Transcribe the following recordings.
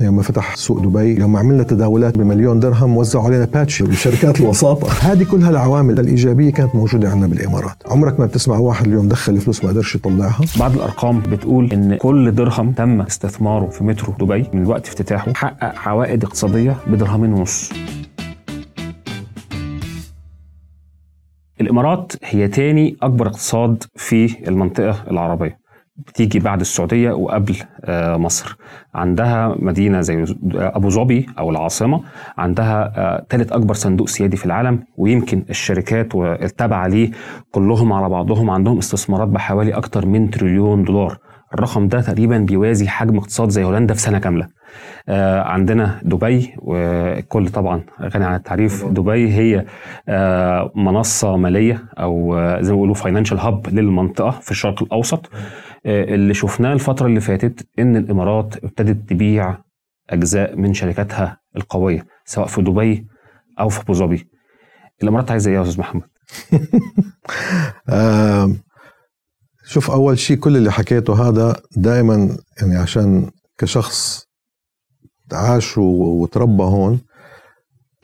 يوم فتح سوق دبي يوم عملنا تداولات بمليون درهم وزعوا علينا باتشي بشركات الوساطة. هذه كلها العوامل الإيجابية كانت موجودة عندنا بالإمارات. عمرك ما بتسمع واحد اليوم دخل فلوس ما قدرش يطلعها. بعض الأرقام بتقول إن كل درهم تم استثماره في مترو دبي من وقت افتتاحه حقق عوائد اقتصادية بدرهمين ونص. الإمارات هي تاني أكبر اقتصاد في المنطقة العربية. بتيجي بعد السعودية وقبل آه، مصر. عندها مدينة زي أبو ظبي أو العاصمة. عندها ثالث أكبر صندوق سيادي في العالم ويمكن الشركات والتابعة ليه كلهم على بعضهم عندهم استثمارات بحوالي أكتر من تريليون دولار. الرقم ده تقريبا بيوازي حجم اقتصاد زي هولندا في سنة كاملة. آه، عندنا دبي والكل طبعا غني عن التعريف دبي هي آه، منصة مالية أو آه، زي ما بيقولوا financial hub للمنطقة في الشرق الأوسط. آه، اللي شفناه الفترة اللي فاتت إن الإمارات ابتدت تبيع أجزاء من شركاتها القوية سواء في دبي أو في أبو ظبي. الإمارات عايزة إيه يا أستاذ محمد؟ آه شوف أول شيء كل اللي حكيته هذا دائما يعني عشان كشخص عاش وتربى هون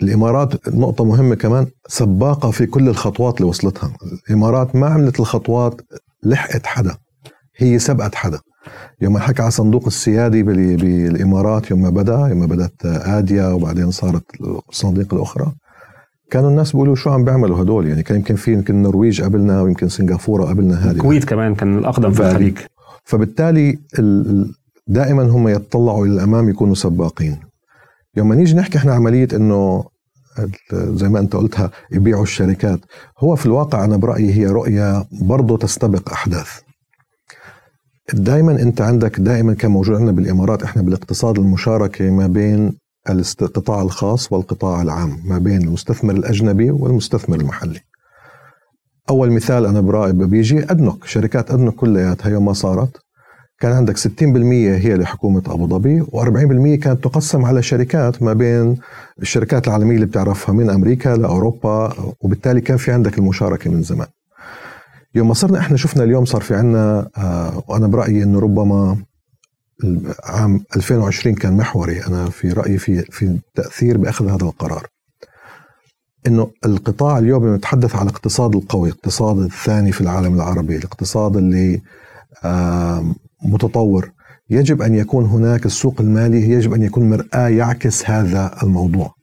الإمارات نقطة مهمة كمان سباقة في كل الخطوات اللي وصلتها، الإمارات ما عملت الخطوات لحقت حدا. هي سبقت حدا يوم حكى على صندوق السيادي بال- بالإمارات يوم ما بدأ يوم ما بدأت اديا وبعدين صارت الصناديق الأخرى. كانوا الناس بيقولوا شو عم بيعملوا هدول؟ يعني كان يمكن في يمكن النرويج قبلنا ويمكن سنغافورة قبلنا هذه. الكويت كمان كان الأقدم في. الخليج. فبالتالي ال- ال- دائما هم يتطلعوا إلى الأمام يكونوا سباقين. يوم ما نيجي نحكي إحنا عملية إنه زي ما أنت قلتها يبيعوا الشركات. هو في الواقع أنا برأيي هي رؤية برضه تستبق أحداث. دائما أنت عندك دائما كان موجود عندنا بالإمارات إحنا بالاقتصاد المشاركة ما بين القطاع الخاص والقطاع العام ما بين المستثمر الأجنبي والمستثمر المحلي. أول مثال أنا برأيي بيجي ادنك شركات ادنك كلياتها يوم ما صارت كان عندك 60% هي لحكومة أبو ظبي و40% كانت تقسم على شركات ما بين الشركات العالمية اللي بتعرفها من أمريكا لأوروبا وبالتالي كان في عندك المشاركة من زمان. يوم ما صرنا إحنا شفنا اليوم صار في عندنا آه وأنا برأيي أنه ربما عام 2020 كان محوري. أنا في رأيي في في تأثير بأخذ هذا القرار. إنه القطاع اليوم لما نتحدث على الاقتصاد القوي، الاقتصاد الثاني في العالم العربي، الاقتصاد اللي متطور، يجب أن يكون هناك السوق المالي يجب أن يكون مرآة يعكس هذا الموضوع.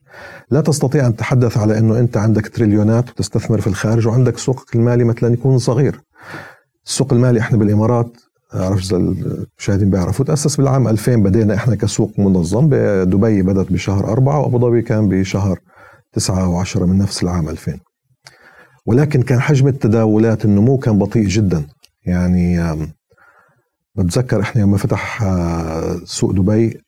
لا تستطيع أن تتحدث على إنه أنت عندك تريليونات وتستثمر في الخارج وعندك سوقك المالي مثلا يكون صغير. السوق المالي إحنا بالإمارات اعرف اذا المشاهدين بيعرفوا. تأسس بالعام 2000 بدينا إحنا كسوق منظم. بدبي بدأت بشهر أربعة وأبو ظبي كان بشهر تسعة وعشرة من نفس العام 2000 ولكن كان حجم التداولات النمو كان بطيء جدا. يعني بتذكر إحنا يوم فتح آه، سوق دبي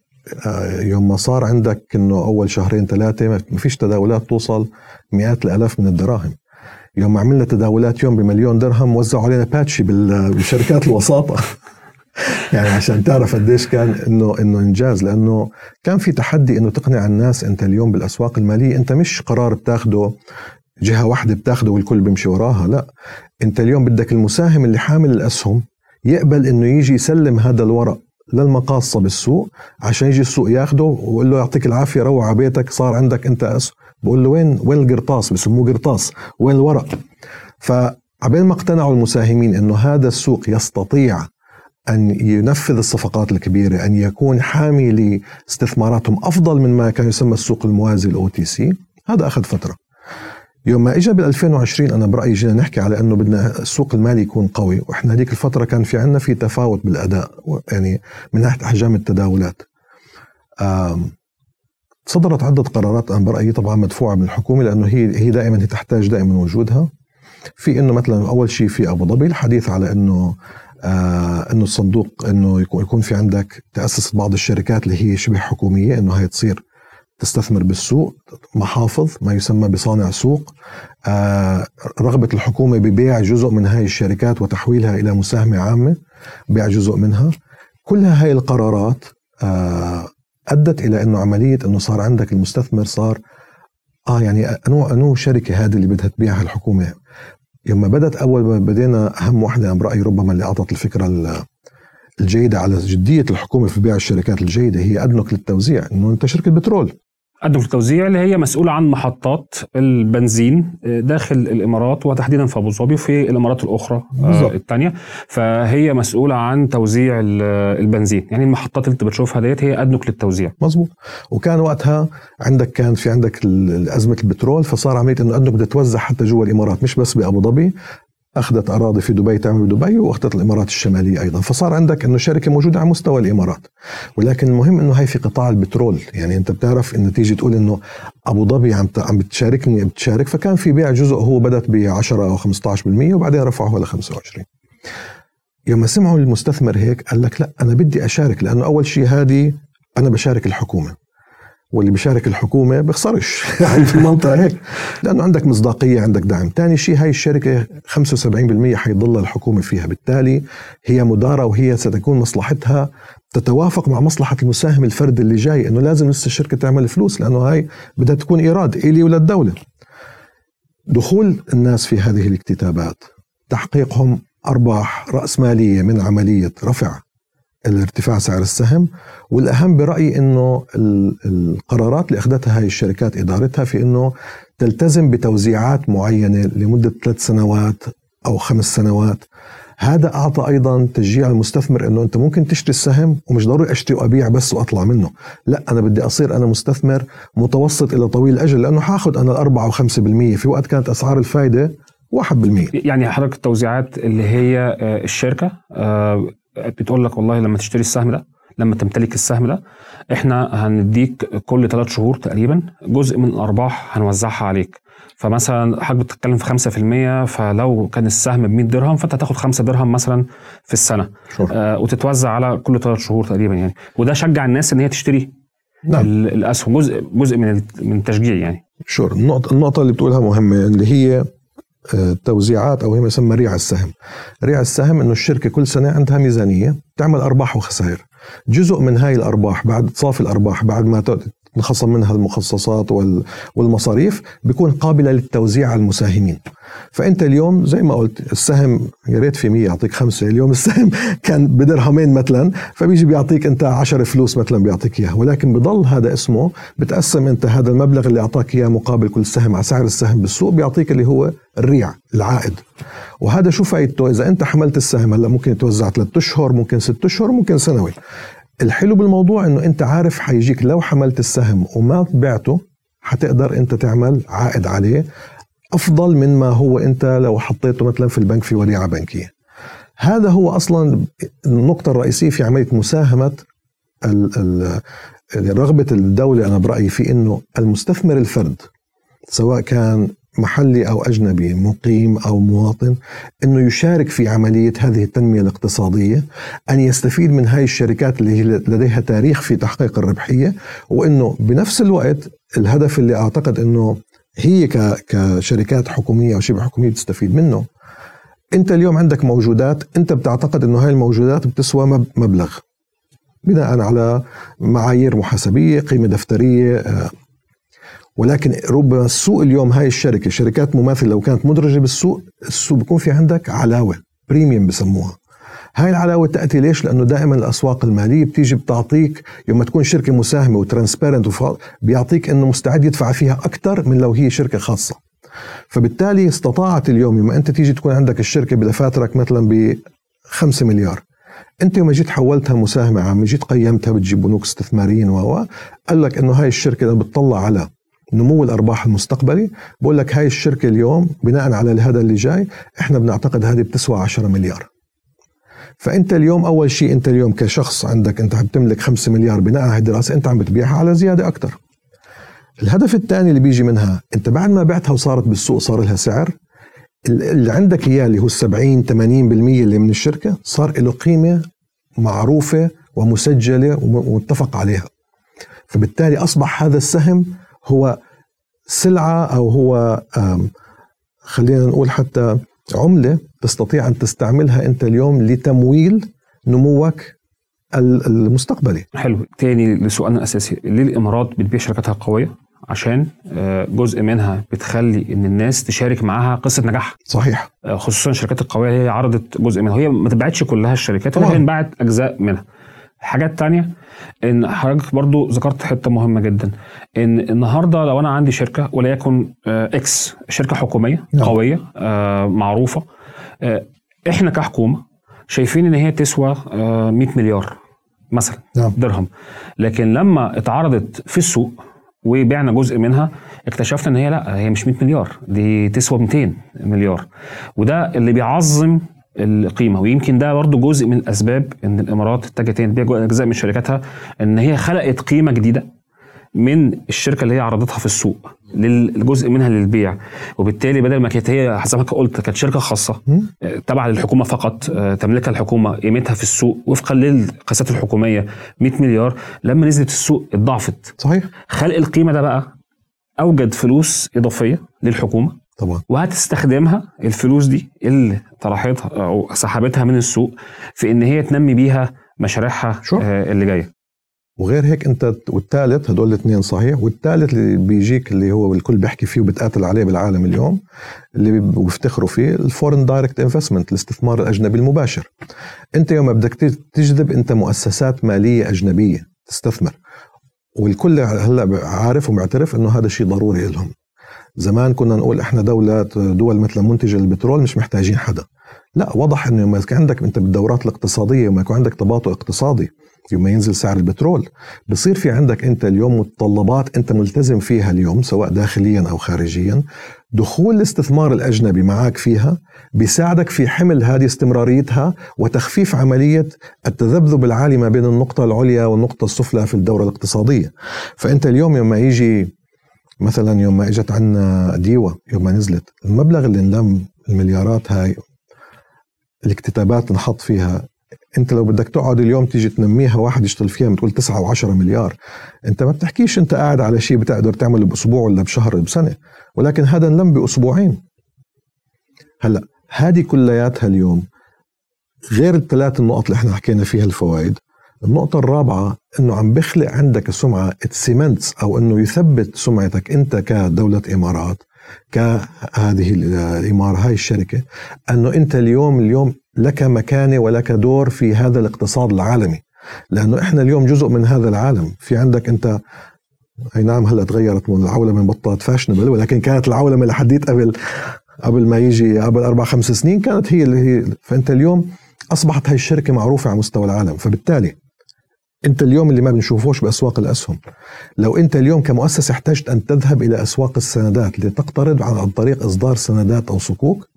يوم ما صار عندك إنه أول شهرين ثلاثة ما فيش تداولات توصل مئات الألاف من الدراهم. يوم عملنا تداولات يوم بمليون درهم وزعوا علينا باتشي بال- بشركات الوساطة. يعني عشان تعرف قديش كان انه إنه إنجاز لأنه كان في تحدي إنه تقنع الناس أنت اليوم بالأسواق المالية. أنت مش قرار بتاخده جهة واحدة بتاخده والكل بيمشي وراها لا. أنت اليوم بدك المساهم اللي حامل الأسهم يقبل إنه يجي يسلم هذا الورق. للمقاصة بالسوق عشان يجي السوق ياخده ويقول له يعطيك العافية روح على بيتك صار عندك أنت اسهم بقول له وين؟ وين القرطاس؟ بسموه قرطاس. وين الورق؟ فعبين ما اقتنعوا المساهمين إنه هذا السوق يستطيع أن ينفذ الصفقات الكبيرة أن يكون حامي لاستثماراتهم أفضل من ما كان يسمى السوق الموازي ال OTC هذا أخذ فترة. يوم ما اجى بال 2020 أنا برأيي جينا نحكي على إنه بدنا السوق المالي يكون قوي وإحنا هذيك الفترة كان في عندنا في تفاوت بالأداء يعني من ناحية أحجام التداولات. صدرت عدة قرارات أنا برأيي طبعا مدفوعة من الحكومة لأنه هي هي دائما هي تحتاج دائما وجودها. في إنه مثلا أول شيء في أبو ظبي الحديث على إنه آه إنه الصندوق إنه يكون في عندك تأسس بعض الشركات اللي هي شبه حكومية إنه هي تصير تستثمر بالسوق محافظ ما يسمى بصانع سوق. آه رغبة الحكومة ببيع جزء من هاي الشركات وتحويلها إلى مساهمة عامة بيع جزء منها. كلها هاي القرارات آه أدت إلى أنه عملية أنه صار عندك المستثمر صار آه يعني أنو أنو شركة هذه اللي بدها تبيعها الحكومة. لما بدت أول ما بدينا أهم وحدة أنا برأيي ربما اللي أعطت الفكرة ال- الجيدة على جدية الحكومة في بيع الشركات الجيدة هي ادنك للتوزيع إنه أنت شركة بترول. أدنك للتوزيع اللي هي مسؤولة عن محطات البنزين داخل الإمارات وتحديدا في أبو ظبي وفي الإمارات الأخرى بالظبط. الثانية فهي مسؤولة عن توزيع ال- البنزين. يعني المحطات اللي أنت بتشوفها ديت هي أدنك للتوزيع مزبوط وكان وقتها عندك كان في عندك أزمة البترول فصار عملية إنه ادنك بدها توزع حتى جوا الإمارات مش بس بأبو ظبي. أخذت أراضي في دبي تعمل بدبي وأخذت الإمارات الشمالية أيضا. فصار عندك إنه شركة موجودة على مستوى الإمارات. ولكن المهم إنه هي في قطاع البترول. يعني أنت بتعرف إنه تيجي تقول إنه أبو ظبي عم عم بتشاركني بتشارك. فكان في بيع جزء هو بدأت ب 10 أو 15% وبعدين رفعوه ل 25 يوم سمعوا المستثمر هيك قال لك لا أنا بدي أشارك لأنه أول شيء هذه أنا بشارك الحكومة. واللي بشارك الحكومة بيخسرش يعني في المنطقة هيك. لأنه عندك مصداقية عندك دعم. ثاني شيء هاي الشركة 75% حيضل الحكومة فيها. بالتالي هي مدارة وهي ستكون مصلحتها تتوافق مع مصلحة المساهم الفردي اللي جاي إنه لازم لسه الشركة تعمل فلوس لأنه هاي بدها تكون إيراد إلي وللدولة. دخول الناس في هذه الاكتتابات تحقيقهم أرباح رأسمالية من عملية رفع الارتفاع سعر السهم والأهم برأيي إنه ال- القرارات اللي أخذتها هاي الشركات إدارتها في إنه تلتزم بتوزيعات معينة لمدة ثلاث سنوات أو خمس سنوات. هذا أعطى أيضا تشجيع المستثمر إنه أنت ممكن تشتري السهم ومش ضروري أشتري وأبيع بس وأطلع منه، لا أنا بدي أصير أنا مستثمر متوسط إلى طويل الأجل لأنه حاخذ أنا الأربعة وخمسة بالمية في وقت كانت أسعار الفائده 1% يعني حضرتك التوزيعات اللي هي آه، الشركة آه، بتقول لك والله لما تشتري السهم ده لما تمتلك السهم ده إحنا هنديك كل ثلاث شهور تقريبا جزء من الأرباح هنوزعها عليك. فمثلا حضرتك بتتكلم في 5% فلو كان السهم ب 100 درهم فأنت هتاخد 5 درهم مثلا في السنة. آه وتتوزع على كل ثلاث شهور تقريبا يعني. وده شجع الناس إن هي تشتري نعم. ال- الأسهم جزء جزء من من التشجيع يعني. شور النقطة, النقطة اللي بتقولها مهمة اللي هي توزيعات أو ما يسمى ريع السهم. ريع السهم إنه الشركة كل سنة عندها ميزانية تعمل أرباح وخسائر. جزء من هاي الأرباح بعد صافي الأرباح بعد ما تنخصم منها المخصصات وال- والمصاريف بيكون قابلة للتوزيع على المساهمين. فأنت اليوم زي ما قلت السهم يا ريت في 100 يعطيك خمسة. اليوم السهم كان بدرهمين مثلا فبيجي بيعطيك أنت 10 فلوس مثلا بيعطيك اياه ولكن بضل هذا اسمه بتقسم أنت هذا المبلغ اللي أعطاك إياه مقابل كل سهم على سعر السهم بالسوق بيعطيك اللي هو الريع العائد. وهذا شو فايدته؟ إذا أنت حملت السهم هلأ ممكن يتوزع ثلاث أشهر ممكن ست أشهر ممكن سنوي. الحلو بالموضوع إنه أنت عارف حيجيك لو حملت السهم وما بعته حتقدر أنت تعمل عائد عليه أفضل من ما هو أنت لو حطيته مثلا في البنك في وديعة بنكية. هذا هو أصلا النقطة الرئيسية في عملية مساهمة رغبة الدولة أنا برأيي في إنه المستثمر الفرد سواء كان محلي أو أجنبي مقيم أو مواطن إنه يشارك في عملية هذه التنمية الاقتصادية أن يستفيد من هاي الشركات اللي لديها تاريخ في تحقيق الربحية وإنه بنفس الوقت الهدف اللي أعتقد إنه هي كشركات حكومية أو شبه حكومية بتستفيد منه. أنت اليوم عندك موجودات أنت بتعتقد إنه هاي الموجودات بتسوى مب- مبلغ. بناء على معايير محاسبية قيمة دفترية آه، ولكن ربما السوق اليوم هاي الشركة شركات مماثلة لو كانت مدرجة بالسوق السوق بيكون في عندك علاوة premium بسموها هاي العلاوة تأتي ليش؟ لأنه دائما الأسواق المالية بتيجي بتعطيك يوم تكون شركة مساهمة و transparent بيعطيك إنه مستعد يدفع فيها أكثر من لو هي شركة خاصة. فبالتالي استطاعت اليوم لما أنت تيجي تكون عندك الشركة بدفاترك مثلا ب 5 مليار أنت يوم جيت حولتها مساهمة عامة جيت قيمتها بتجيب بنوك استثماريين و قال لك إنه هاي الشركة بتطلع على نمو الأرباح المستقبلي. بقول لك هاي الشركة اليوم بناء على هذا اللي جاي إحنا بنعتقد هذه بتسوى 10 مليار. فأنت اليوم أول شيء أنت اليوم كشخص عندك أنت بتملك 5 مليار بناء على الدراسة أنت عم بتبيعها على زيادة أكثر الهدف الثاني اللي بيجي منها أنت بعد ما بعتها وصارت بالسوق صار لها سعر. اللي عندك إياه اللي هو 70 80% اللي من الشركة صار له قيمة معروفة ومسجلة ومتفق عليها. فبالتالي أصبح هذا السهم هو سلعة أو هو خلينا نقول حتى عملة تستطيع أن تستعملها أنت اليوم لتمويل نموك المستقبلي. حلو. تاني لسؤالنا الاساسي ليه الإمارات بتبيع شركاتها القوية؟ عشان آه، جزء منها بتخلي إن الناس تشارك معاها قصة نجاح. صحيح. آه، خصوصا الشركات القوية هي عرضت جزء منها. هي ما تبعتش كلها الشركات. ولكن باعت أجزاء منها. حاجات تانية إن حضرتك برضو ذكرت حتة مهمة جدا إن النهارده لو أنا عندي شركة وليكن آه، إكس شركة حكومية نعم. قوية آه، معروفة آه، إحنا كحكومة شايفين إن هي تسوى آه، 100 مليار مثلا نعم. درهم. لكن لما اتعرضت في السوق وبعنا جزء منها اكتشفنا إن هي لأ هي مش 100 مليار دي تسوى 200 مليار. وده اللي بيعظم القيمة. ويمكن ده برضو جزء من الاسباب إن الإمارات اتجهت ان تبيع اجزاء من شركاتها إن هي خلقت قيمة جديدة من الشركة اللي هي عرضتها في السوق للجزء منها للبيع. وبالتالي بدل ما كانت هي حسب ما قلت كانت شركة خاصة تابعه للحكومة فقط تملكها الحكومة قيمتها في السوق وفقا للقياسات الحكومية 100 مليار لما نزلت السوق اتضاعفت. صحيح. خلق القيمة ده بقى أوجد فلوس إضافية للحكومة طبعا. وهتستخدمها الفلوس دي اللي طرحتها أو سحبتها من السوق في إن هي تنمي بيها مشاريعها؟ آه، اللي جاية. وغير هيك أنت والثالث هدول الاثنين صحيح والثالث اللي بيجيك اللي هو الكل بيحكي فيه وبتقاتل عليه بالعالم اليوم اللي بي- بيفتخروا فيه ال foreign direct investment الاستثمار الأجنبي المباشر. أنت يوم بدك تجذب أنت مؤسسات مالية أجنبية تستثمر. والكل هلأ عارف ومعترف إنه هذا شيء ضروري لهم. زمان كنا نقول إحنا دولة دول مثل منتجة البترول مش محتاجين حدا. لا وضح إنه يوم يكون عندك أنت بالدورات الاقتصادية يوم يكون عندك تباطؤ اقتصادي يوم ينزل سعر البترول. بصير في عندك أنت اليوم متطلبات أنت ملتزم فيها اليوم سواء داخليا أو خارجيا. دخول الاستثمار الأجنبي معك فيها بيساعدك في حمل هذه استمراريتها وتخفيف عملية التذبذب العالي ما بين النقطة العليا والنقطة السفلى في الدورة الاقتصادية. فأنت اليوم يوم ما يجي مثلا يوم ما إجت عنا ديوة يوم ما نزلت المبلغ اللي انلم المليارات هاي الاكتتابات انحط فيها انت لو بدك تقعد اليوم تيجي تنميها واحد يشتغل فيها بتقول 9 و10 مليار. انت ما بتحكيش انت قاعد على شيء بتقدر تعمله بأسبوع ولا بشهر ولا بسنة ولكن هذا انلم بأسبوعين. هلأ هذه كلياتها اليوم غير الثلاث النقط اللي إحنا حكينا فيها الفوائد النقطة الرابعة إنه عم بخلق عندك سمعة سيمنتس أو إنه يثبت سمعتك أنت كدولة إمارات كهذه الإمارة هاي الشركة إنه أنت اليوم اليوم لك مكانة ولك دور في هذا الاقتصاد العالمي. لأنه إحنا اليوم جزء من هذا العالم. في عندك أنت أي نعم هلأ تغيرت من العولمة بطلت فاشنبل ولكن كانت العولمة لحديت قبل قبل ما يجي قبل أربع خمس سنين كانت هي اللي هي. فأنت اليوم أصبحت هاي الشركة معروفة على مستوى العالم. فبالتالي انت اليوم اللي ما بنشوفوش بأسواق الأسهم. لو انت اليوم كمؤسسه احتجت أن تذهب إلى أسواق السندات لتقترض عن طريق إصدار سندات أو صكوك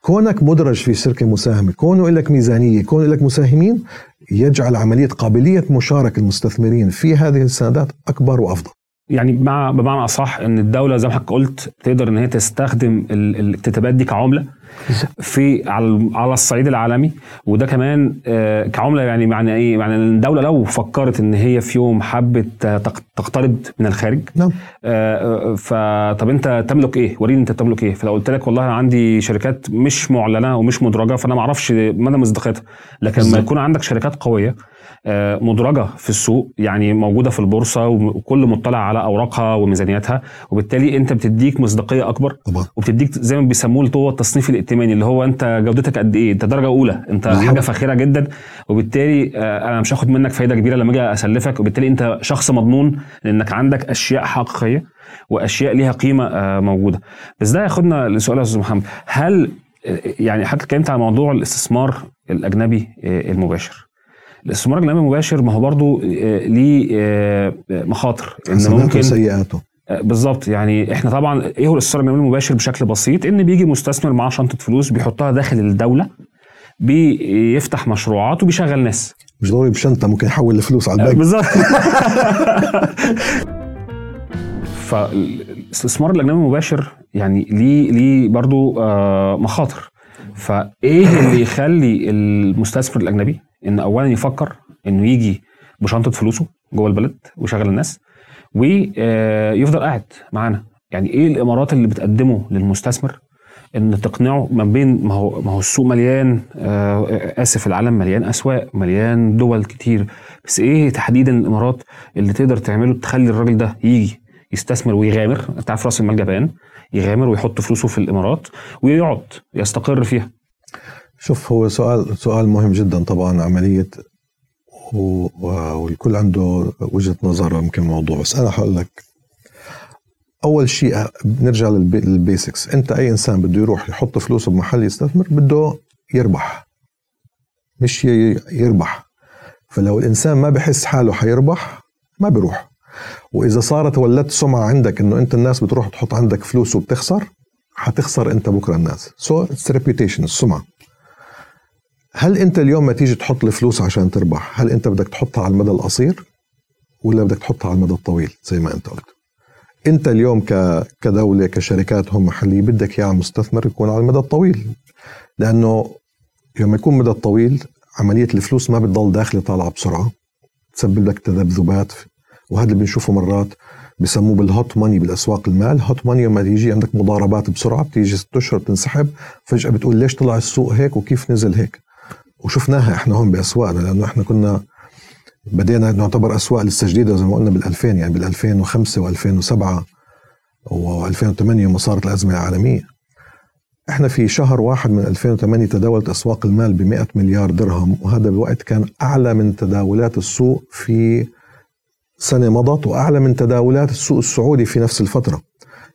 كونك مدرج في شركة مساهمة كونه لك ميزانية كونه لك مساهمين يجعل عملية قابلية مشاركة المستثمرين في هذه السندات أكبر وأفضل. يعني مع بمعنى أصح إن الدولة زي ما حضرتك قلت تقدر إن هي تستخدم ال- الاكتتابات دي كعملة في على على الصعيد العالمي وده كمان آه، كعملة يعني معنى إيه؟ معنى ان الدولة لو فكرت إن هي في يوم حبت تق- تقترض من الخارج نعم آه، فطب أنت تملك إيه؟ وريني أنت تملك إيه؟ فلو قلت لك والله أنا عندي شركات مش معلنة ومش مدرجة فأنا ما أعرفش مدى مصداقيتها، لكن لما. يكون عندك شركات قوية آه، مدرجة في السوق يعني موجودة في البورصة وكل مطلع على أوراقها وميزانياتها وبالتالي أنت بتديك مصداقية أكبر طبعا وبتديك زي ما بيسموه هو التصنيف الائتماني اللي هو أنت جودتك قد إيه؟ أنت درجة أولى، أنت بالظبط. حاجة فاخرة جدا وبالتالي آه، أنا مش هاخد منك فايدة كبيرة لما أجي أسلفك وبالتالي أنت شخص مضمون لأنك عندك أشياء حقيقية وأشياء ليها قيمة آه، موجودة. بس ده ياخدنا لسؤال يا أستاذ محمد، هل آه، يعني حضرتك اتكلمت عن موضوع الاستثمار الأجنبي آه، المباشر. الاستثمار الاجنبي المباشر ما هو برضه آه، ليه آه، مخاطر. إن ممكن وسيئاته آه، بالظبط. يعني إحنا طبعا إيه هو الاستثمار الاجنبي المباشر بشكل بسيط؟ إن بيجي مستثمر معاه شنطة فلوس بيحطها داخل الدولة بيفتح مشروعات وبيشغل ناس. مش ضروري بشنطة ممكن يحول الفلوس على البنك. بالظبط. فالاستثمار الاجنبي المباشر يعني ليه ليه برضو آه، مخاطر. فإيه اللي يخلي المستثمر الأجنبي إن اولا يفكر إنه يجي بشنطة فلوسه جوه البلد ويشغل الناس ويفضل قاعد معانا. يعني إيه الإمارات اللي بتقدمه للمستثمر؟ إن تقنعه ما بين ما هو ما هو السوق مليان آه آسف العالم مليان أسواق مليان دول كتير. بس إيه تحديدا الإمارات اللي تقدر تعمله تخلي الراجل ده يجي يستثمر ويغامر؟ أنت عارف رأس المال جبان يغامر ويحط فلوسه في الإمارات ويقعد يستقر فيها. شوف هو سؤال سؤال مهم جدا طبعا عملية والكل عنده وجهة نظر يمكن الموضوع بس أنا حقول لك أول شيء بنرجع للبيسكس. أنت أي إنسان بده يروح يحط فلوسه بمحل يستثمر بده يربح. مش يربح. فلو الإنسان ما بحس حاله حيربح ما بيروح. وإذا صارت ولدت سمعة عندك إنه أنت الناس بتروح تحط عندك فلوس وبتخسر حتخسر أنت بكرة الناس. so it's reputation السمعة. هل أنت اليوم ما تيجي تحط الفلوس عشان تربح؟ هل أنت بدك تحطها على المدى القصير ولا بدك تحطها على المدى الطويل زي ما أنت قلت؟ أنت اليوم كدولة كشركات هم محلية بدك اياه مستثمر يكون على المدى الطويل. لأنه يوم يكون مدى طويل عملية الفلوس ما بتضل داخلة طالعة بسرعة. تسبب لك تذبذبات. وهذا اللي بنشوفه مرات بسموه بالهوت ماني بالأسواق المال. هوت ماني لما تيجي عندك مضاربات بسرعة بتيجي ست أشهر بتنسحب. فجأة بتقول ليش طلع السوق هيك وكيف نزل هيك؟ وشفناها إحنا هون باسواقنا لأنه إحنا كنا بدينا نعتبر أسواق لسه جديده زي ما قلنا بال 2000 يعني بال 2005 و2007 و2008 ما صارت الأزمة العالمية. إحنا في شهر واحد من 2008 تداولت أسواق المال ب 100 مليار درهم وهذا الوقت كان أعلى من تداولات السوق في سنة مضت وأعلى من تداولات السوق السعودي في نفس الفترة.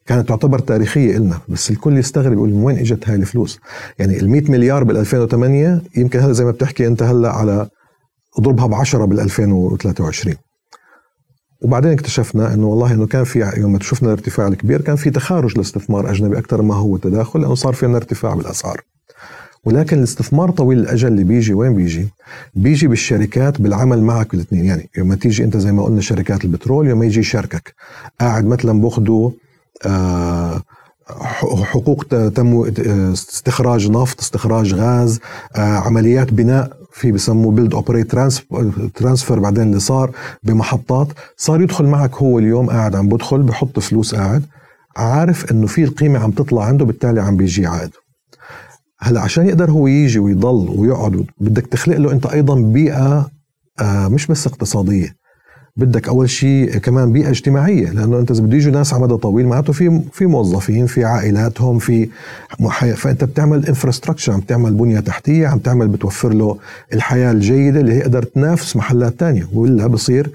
كانت تعتبر تاريخية إلنا بس الكل يستغرب يقول من وين إجت هاي الفلوس؟ يعني ال 100 مليار بال 2008 يمكن هذا زي ما بتحكي أنت هلا على اضربها ب 10 بال 2023 وبعدين اكتشفنا إنه والله إنه كان في يوم شفنا الارتفاع الكبير كان في تخارج لاستثمار أجنبي أكثر ما هو تداخل لأنه صار في عندنا ارتفاع بالأسعار. ولكن الاستثمار طويل الأجل اللي بيجي وين بيجي؟ بيجي بالشركات بالعمل معك الاثنين يعني يوم تيجي أنت زي ما قلنا شركات البترول يوم يجي يشاركك قاعد مثلا باخذوا آه حقوق تم استخراج نفط استخراج غاز آه عمليات بناء في بسموه build operate transfer بعدين اللي صار بمحطات. صار يدخل معك هو اليوم قاعد عم بدخل بحط فلوس قاعد عارف إنه في القيمة عم تطلع عنده بالتالي عم بيجي عائد. هلأ عشان يقدر هو يجي ويضل ويقعد بدك تخلق له أنت أيضا بيئة آه مش بس اقتصادية. بدك أول شيء كمان بيئة اجتماعية لأنه أنت إذا بده يجوا ناس على مدى طويل معناته في في موظفين في عائلاتهم في فأنت بتعمل infrastructure عم تعمل بنية تحتية عم تعمل بتوفر له الحياة الجيدة اللي يقدر تنافس محلات تانية ولا بصير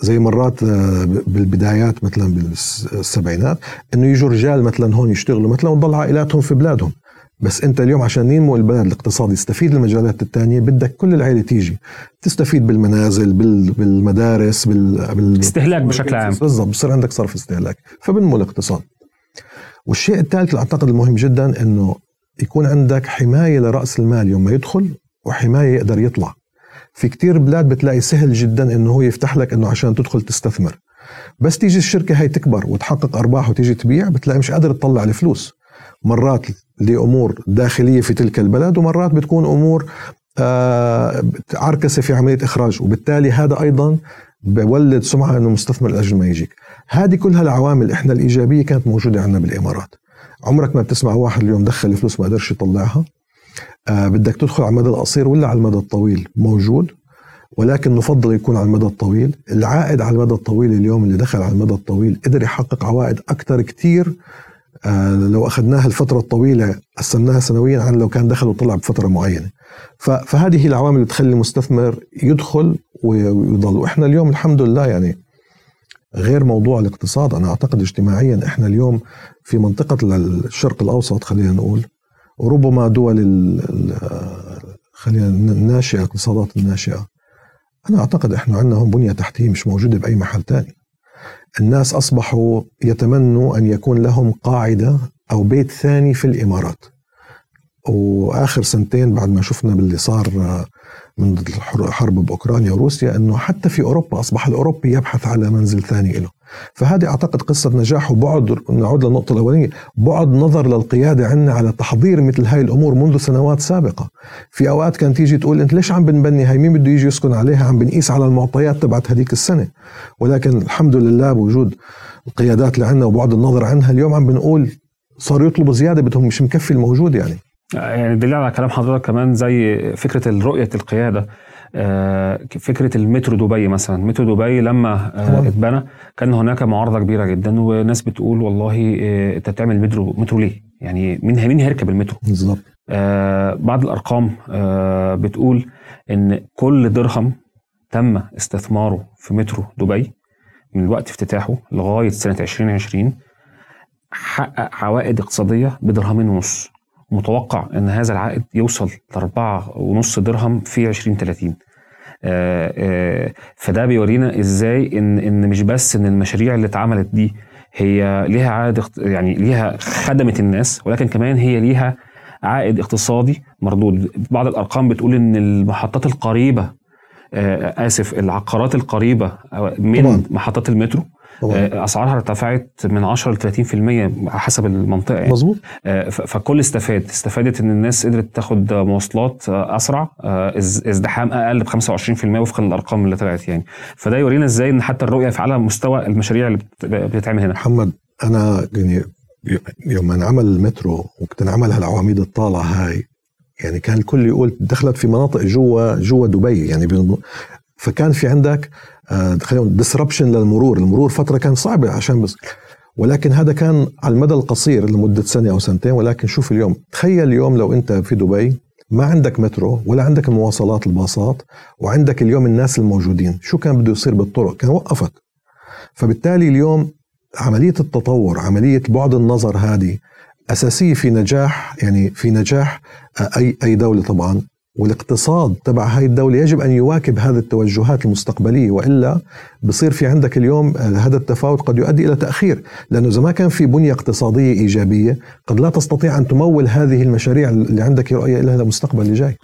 زي مرات آه، بالبدايات مثلا بالسبعينات إنه يجوا رجال مثلا هون يشتغلوا مثلا وتضل عائلاتهم في بلادهم. بس انت اليوم عشان ينمو البلد الاقتصادي يستفيد المجالات الثانية بدك كل العائله تيجي. تستفيد بالمنازل بالمدارس بال, بال... استهلاك بشكل عام. بالضبط بصير عندك صرف استهلاك فبنمو الاقتصاد. والشيء الثالث اللي أعتقد المهم جدا إنه يكون عندك حماية لرأس المال يوم ما يدخل وحماية يقدر يطلع. في كتير بلاد بتلاقي سهل جدا إنه هو يفتح لك إنه عشان تدخل تستثمر. بس تيجي الشركة هاي تكبر وتحقق أرباح وتيجي تبيع بتلاقي مش قادر تطلع الفلوس. مرات لأمور داخلية في تلك البلد ومرات بتكون أمور آه عركسة في عملية إخراج وبالتالي هذا أيضا بولد سمعة إنه مستثمر الاجل ما يجيك. هذه كلها العوامل إحنا الإيجابية كانت موجودة عندنا بالإمارات. عمرك ما بتسمع واحد اليوم دخل فلوس ما قدرش يطلعها. آه بدك تدخل على المدى القصير ولا على المدى الطويل؟ موجود. ولكن نفضل يكون على المدى الطويل. العائد على المدى الطويل اليوم اللي دخل على المدى الطويل قدر يحقق عوائد أكثر كتير لو أخذناها الفترة الطويلة قسمناها سنويا عن لو كان دخل وطلع بفترة معينة. فهذه هي العوامل اللي تخلي المستثمر يدخل ويضل. وإحنا اليوم الحمد لله يعني غير موضوع الاقتصاد أنا أعتقد اجتماعيا إحنا اليوم في منطقة الشرق الأوسط خلينا نقول وربما دول خلينا الناشئه الاقتصادات الناشئة. أنا أعتقد إحنا عندنا هون بنية تحتية مش موجودة بأي محل ثاني الناس أصبحوا يتمنوا أن يكون لهم قاعدة أو بيت ثاني في الإمارات. وآخر سنتين بعد ما شفنا باللي صار من الحرب بأوكرانيا وروسيا أنه حتى في أوروبا أصبح الأوروبي يبحث على منزل ثاني له فهذه أعتقد قصة نجاح وبعد نعود للنقطة الأولانية بعد نظر للقيادة عندنا على تحضير مثل هاي الأمور منذ سنوات سابقة. في أوقات كان تيجي تقول أنت ليش عم بنبني؟ هاي مين بده يجي يسكن عليها؟ عم بنقيس على المعطيات تبعت هذيك السنة. ولكن الحمد لله بوجود القيادات اللي عندنا وبعد النظر عنها اليوم عم بنقول صاروا يطلبوا زيادة بدهم مش مكفي الموجود يعني. يعني دليل على كلام حضرتك كمان زي فكرة رؤية القيادة آه، فكرة المترو دبي مثلا مترو دبي لما طبعاً. اتبنى كان هناك معارضة كبيرة جدا وناس بتقول والله آه، أنت بتعمل مترو مترو ليه؟ يعني مين مين هيركب المترو؟ بالضبط آه بعض الأرقام آه بتقول إن كل درهم تم استثماره في مترو دبي من وقت افتتاحه لغاية سنة 2020 حقق عوائد اقتصادية بدرهمين ونص متوقع إن هذا العائد يوصل لأربعة ونص درهم في 2030 آه، آه، فده بيورينا إزاي إن إن مش بس إن المشاريع اللي اتعملت دي هي ليها عائد يعني ليها خدمت الناس ولكن كمان هي ليها عائد اقتصادي مردود بعض الأرقام بتقول إن المحطات القريبة آه، آسف العقارات القريبة من. محطات المترو أسعارها ارتفعت من 10 ل 30% حسب المنطقة يعني. مظبوط. آه، فكل استفاد. استفادت إن الناس قدرت تاخد مواصلات آه، أسرع آه، إز- ازدحام أقل ب 25% وفقا للأرقام اللي طلعت يعني. فده يورينا إزاي إن حتى الرؤية في على مستوى المشاريع اللي بت- بتتعمل هنا. محمد أنا يعني يوم انعمل المترو وقت انعمل هالعواميد الطالعة هاي يعني كان الكل يقول دخلت في مناطق جوا جوا دبي يعني فكان في عندك آه، خلينا ديسربشن للمرور. المرور فترة كان صعبه عشان بس ولكن هذا كان على المدى القصير لمدة سنة أو سنتين. ولكن شوف اليوم تخيل اليوم لو أنت في دبي ما عندك مترو ولا عندك المواصلات الباصات وعندك اليوم الناس الموجودين شو كان بده يصير بالطرق؟ كان وقفت. فبالتالي اليوم عملية التطور عملية بعد النظر هذه أساسية في نجاح يعني في نجاح آه، أي أي دولة طبعا. والاقتصاد تبع هاي الدولة يجب أن يواكب هذه التوجهات المستقبلية وإلا بصير في عندك اليوم آه، هذا التفاوت قد يؤدي إلى تأخير لأنه إذا ما كان في بنية اقتصادية إيجابية قد لا تستطيع أن تمول هذه المشاريع اللي عندك رؤية لها المستقبل اللي جاي.